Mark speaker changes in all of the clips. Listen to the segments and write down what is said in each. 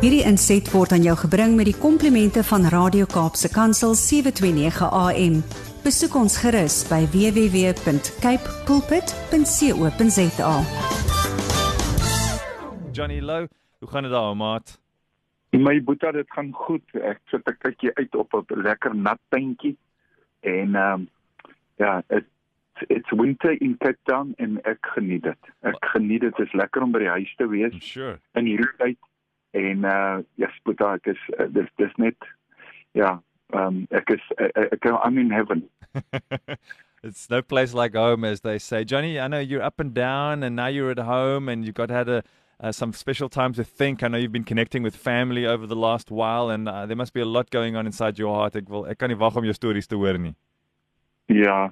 Speaker 1: Hierdie inset word aan jou gebring met die komplimente van Radio Kaapse Kansel 729 AM. Besoek ons gerus by www.cape pulpit.co.za.
Speaker 2: Johnny Lou, hoe gaan dit daar, maat?
Speaker 3: My boetie, dit gaan goed. Ek sit 'n kykie uit op 'n lekker nat tuintjie en ehm um, ja, dit it's winter in Cape Town en ek geniet dit. Ek geniet dit. Dit is lekker om by die huis te wees.
Speaker 2: I'm sure.
Speaker 3: In hierdie tyd en uh ja, spoed ek is uh, dis dis net ja, ehm um, ek is ek, ek I'm in heaven.
Speaker 2: it's no place like home as they say. Johnny, I know you're up and down and now you're at home and you've got had a uh, some special time to think. I know you've been connecting with family over the last while and uh, there must be a lot going on inside your heart. Ek wil ek kan nie wag om jou stories te hoor nie.
Speaker 3: Ja.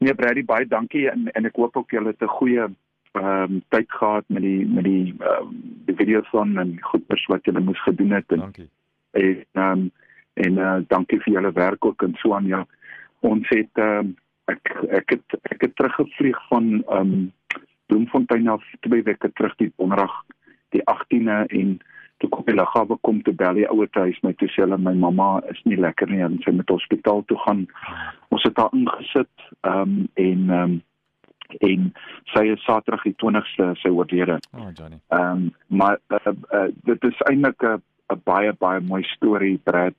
Speaker 3: Nee, Brady, baie dankie en en ek hoop ook julle het 'n goeie ehm um, tyd gehad met die met die ehm um, die video's van en goeders wat julle moes gedoen het en
Speaker 2: Dankie.
Speaker 3: en ehm um, en uh, dankie vir julle werk ook en so aan ja. Ons het ehm um, ek ek het ek het teruggevlieg van ehm um, Bloemfontein af twee weke terug die donderdag die 18de en toe kom die lughawe kom te bel die ouer huis my toe sê hulle my mamma is nie lekker nie en sy moet hospitaal toe gaan. Ons het daar ingesit ehm um, en ehm um, en sy is Saterdag die 20ste sy oorlede.
Speaker 2: Oh, Johnny.
Speaker 3: Ehm um, maar uh, uh, dit is eintlik 'n 'n baie baie mooi storie Brad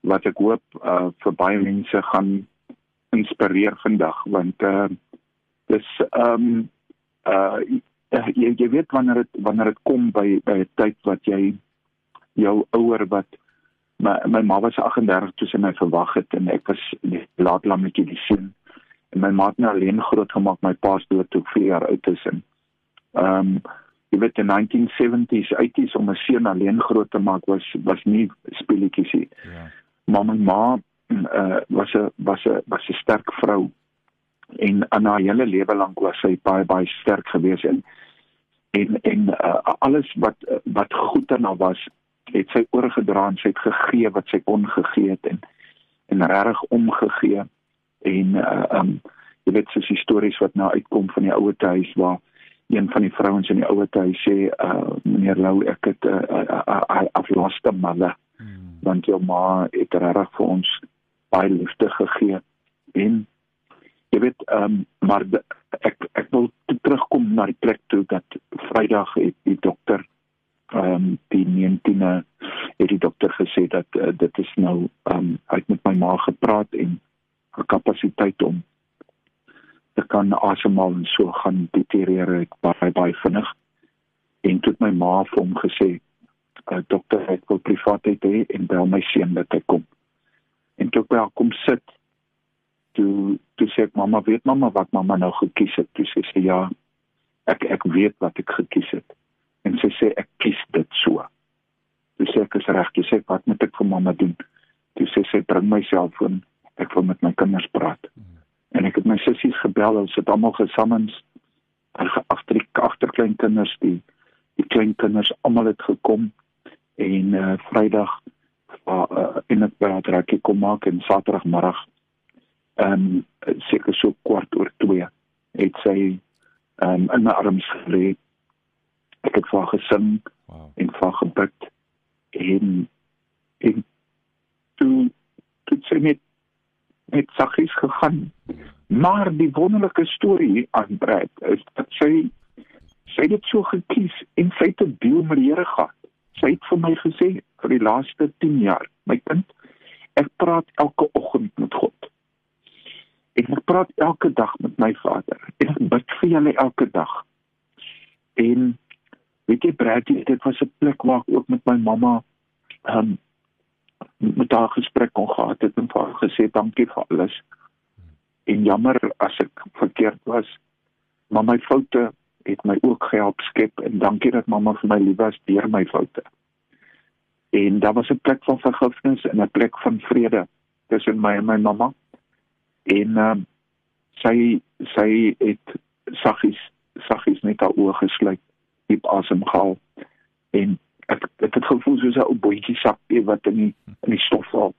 Speaker 3: wat ek hoop uh, vir baie mense gaan inspireer vandag want uh, dis ehm um, uh, jy jy weet wanneer dit wanneer dit kom by by 'n tyd wat jy jou ouer wat my my ma was 38 toe sy my verwag het en ek was laat lammetjie die seun en my ma het my alleen grootgemaak my pa's dood toe ek 4 jaar oud is en ehm um, jy weet in 1970s 80s om 'n seun alleen groot te maak was was nie speletjies nie.
Speaker 2: Ja.
Speaker 3: Maar my ma uh, was 'n was 'n was 'n sterk vrou en aan haar hele lewe lank was sy baie baie sterk geweest en en en uh, alles wat wat goed aan haar was het sy oorgedra en sy het gegee wat sy kon gegee het en en regtig omgegee en uh, um jy weet soos stories wat nou uitkom van die ouer huis waar een van die vrouens in die ouer huis sê uh meneer Lou ek het 'n uh, uh, uh, uh, aflaste mother
Speaker 2: Hmm.
Speaker 3: want jou ma het regtig vir ons baie liefde gegee en jy weet um, maar de, ek ek wil terugkom na die plek toe dat Vrydag het die dokter ehm um, die 19de het die dokter gesê dat uh, dit is nou ehm um, hy het met my ma gepraat en haar kapasiteit om te kan asemhaal en so gaan deterioreer baie baie vinnig. En toe my ma vir hom gesê uh, dokter ek wil privaatheid hê en bel my seun dat hy kom. En toe ek by haar kom sit toe toe sê ek mamma weet mamma wat mamma nou gekies het? Toe sê sy ja ek ek weet wat ek gekies het. En sy sê ek kies dit so. Toe sê ek is reg. Toe sê ek wat moet ek vir mamma doen? Toe sê sy bring my selfoon ek wil met my kinders praat en ek het my sissies gebel ons het almal gesamens agter die agterklein kinders die die klein kinders almal het gekom en uh, Vrydag uh, uh, in 'n bedryfie kom maak en Saterdagmiddag ehm um, seker so kwart oor 2 het sy ehm um, in my arms gelê. Ek het vir haar gesing
Speaker 2: Wow.
Speaker 3: en vir haar gebid en en toe toe sy net net saggies gegaan. Maar die wonderlike storie aan Brad is dat sy sy het so gekies en sy het 'n deel met die Here gehad. Sy het vir my gesê vir die laaste 10 jaar, my kind, ek praat elke oggend met God. En ek praat elke dag met my Vader en ek bid vir julle elke dag. En weet jy Bradley, dit was 'n plek waar ek ook met my mamma ehm um, met haar gesprek kon gehad het en vir haar gesê dankie vir alles. En jammer as ek verkeerd was, maar my foute het my ook gehelp skep en dankie dat mamma vir my lief was deur my foute. En daar was 'n plek van vergifnis en 'n plek van vrede tussen my en my mamma. En um, sy sy het saggies saggies net haar oë gesluit, diep asem gehaal en ek ek het gevoel soos 'n ou bootjie sak wat in die in die stof val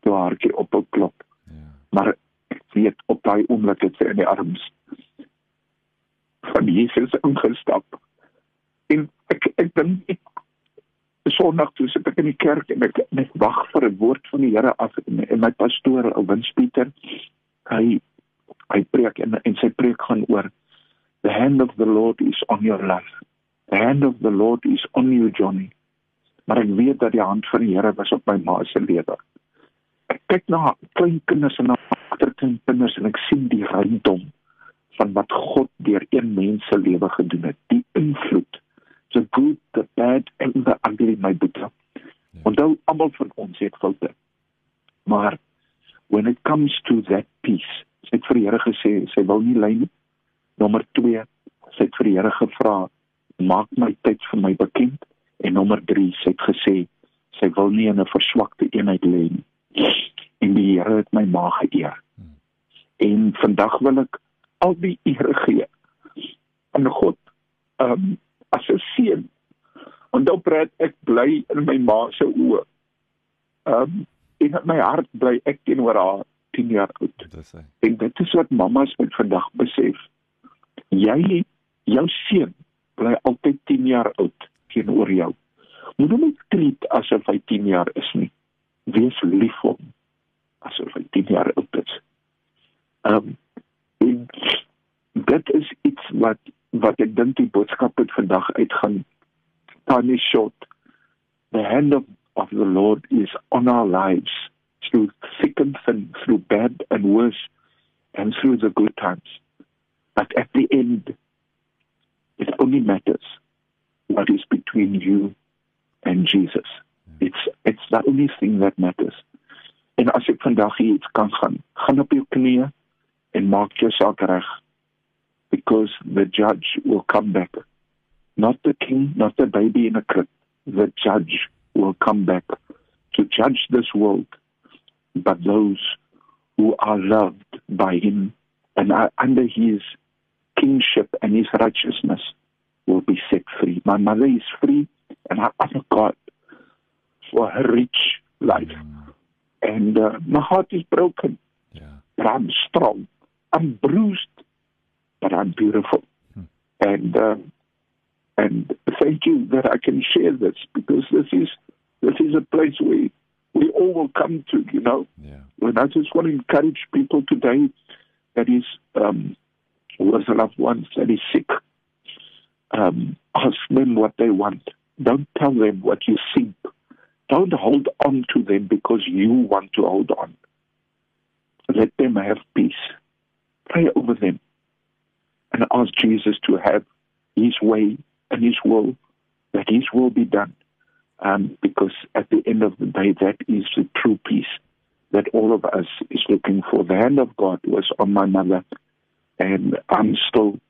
Speaker 3: toe haartjie op op klop.
Speaker 2: Ja.
Speaker 3: Maar ek weet op daai oomblik het sy in die arms van Jesus ingestap. En ek ek dink Sondag toe sit ek in die kerk en ek net wag vir 'n woord van die Here af en, en my pastoor, Wins Pieter, hy hy preek en en sy preek gaan oor the hand of the Lord is on your life. The hand of the Lord is on you Johnny. Maar ek weet dat die hand van die Here was op my ma se lewe. Ek kyk na klein kinders en na agterkinders en ek sien die rykdom van wat God deur een mens se lewe gedoen het. Die invloed the good, the bad and the ugly my boetie. Ja. Onthou almal van ons het foute. Maar when it comes to that peace, sy het vir die Here gesê sy wil nie ly nie. Nommer 2, sy het vir die Here gevra, maak my tyd vir my bekend en nommer 3, sy het gesê sy wil nie in 'n verswakte eenheid lê nie. En die Here het my ma geëer. Hmm. En vandag wil ek al die eer gee aan God. Ehm um, 'n seun. Onthou praat ek bly in my ma se oë. Ehm um, en in my hart bly ek teenoor haar 10 jaar oud. En dit is wat mamas moet vandag besef. Jy jou seun bly altyd 10 jaar oud teenoor jou. Moet hom nie treat asof hy 10 jaar is nie. Wees lief vir hom asof hy 10 jaar oud is. Ehm um, dit is iets wat wat ek dink die boodskap het vandag uitgaan. Tiny short the hand of, of the lord is on our lives through thick and thin through bad and worse and through the good times. But at the end it only matters what is between you and Jesus. It's it's the only thing that matters. En as ek vandag hier iets kan gaan gaan op jou knieë en maak jou saak reg because the judge will come back. Not the king, not the baby in a crib. The judge will come back to judge this world, but those who are loved by him and are under his kingship and his righteousness will be set free. My mother is free and I honor God for her rich life. And uh, my heart is broken, yeah. but I'm strong. I'm bruised, but I'm beautiful. Hmm. And uh, and thank you that I can share this because this is this is a place we we all will come to, you know. Yeah. And I just want to encourage people today that is um who has a loved one that is sick. Um, ask them what they want. Don't tell them what you think. Don't hold on to them because you want to hold on. Let them have peace. Pray over them and ask Jesus to have his way and his will, that his will be done. Um, because at the end of the day, that is the true peace that all of us is looking for. The hand of God was on my mother, and I'm still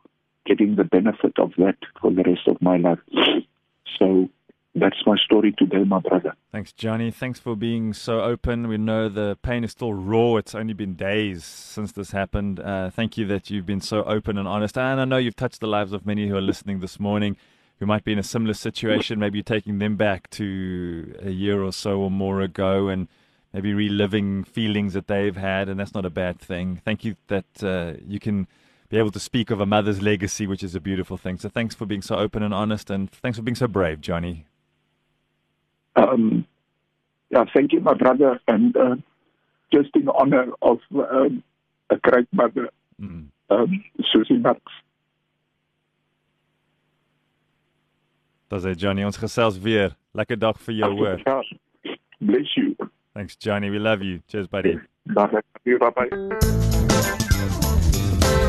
Speaker 3: getting the benefit of that for the rest of my life. Story today, my brother.
Speaker 2: Thanks, Johnny. Thanks for being so open. We know the pain is still raw. It's only been days since this happened. Uh, thank you that you've been so open and honest. And I know you've touched the lives of many who are listening this morning who might be in a similar situation. Maybe you're taking them back to a year or so or more ago and maybe reliving feelings that they've had. And that's not a bad thing. Thank you that uh, you can be able to speak of a mother's legacy, which is a beautiful thing. So thanks for being so open and honest. And thanks for being so brave, Johnny.
Speaker 3: Um, yeah, thank you, my brother, and uh, just in honor of um, a great mother, mm. um, Susie Marx.
Speaker 2: Dis hy Johnny, ons gesels weer. Lekker dag vir jou hoor.
Speaker 3: Bless you.
Speaker 2: Thanks Johnny, we love you. Cheers buddy.
Speaker 3: Bye bye.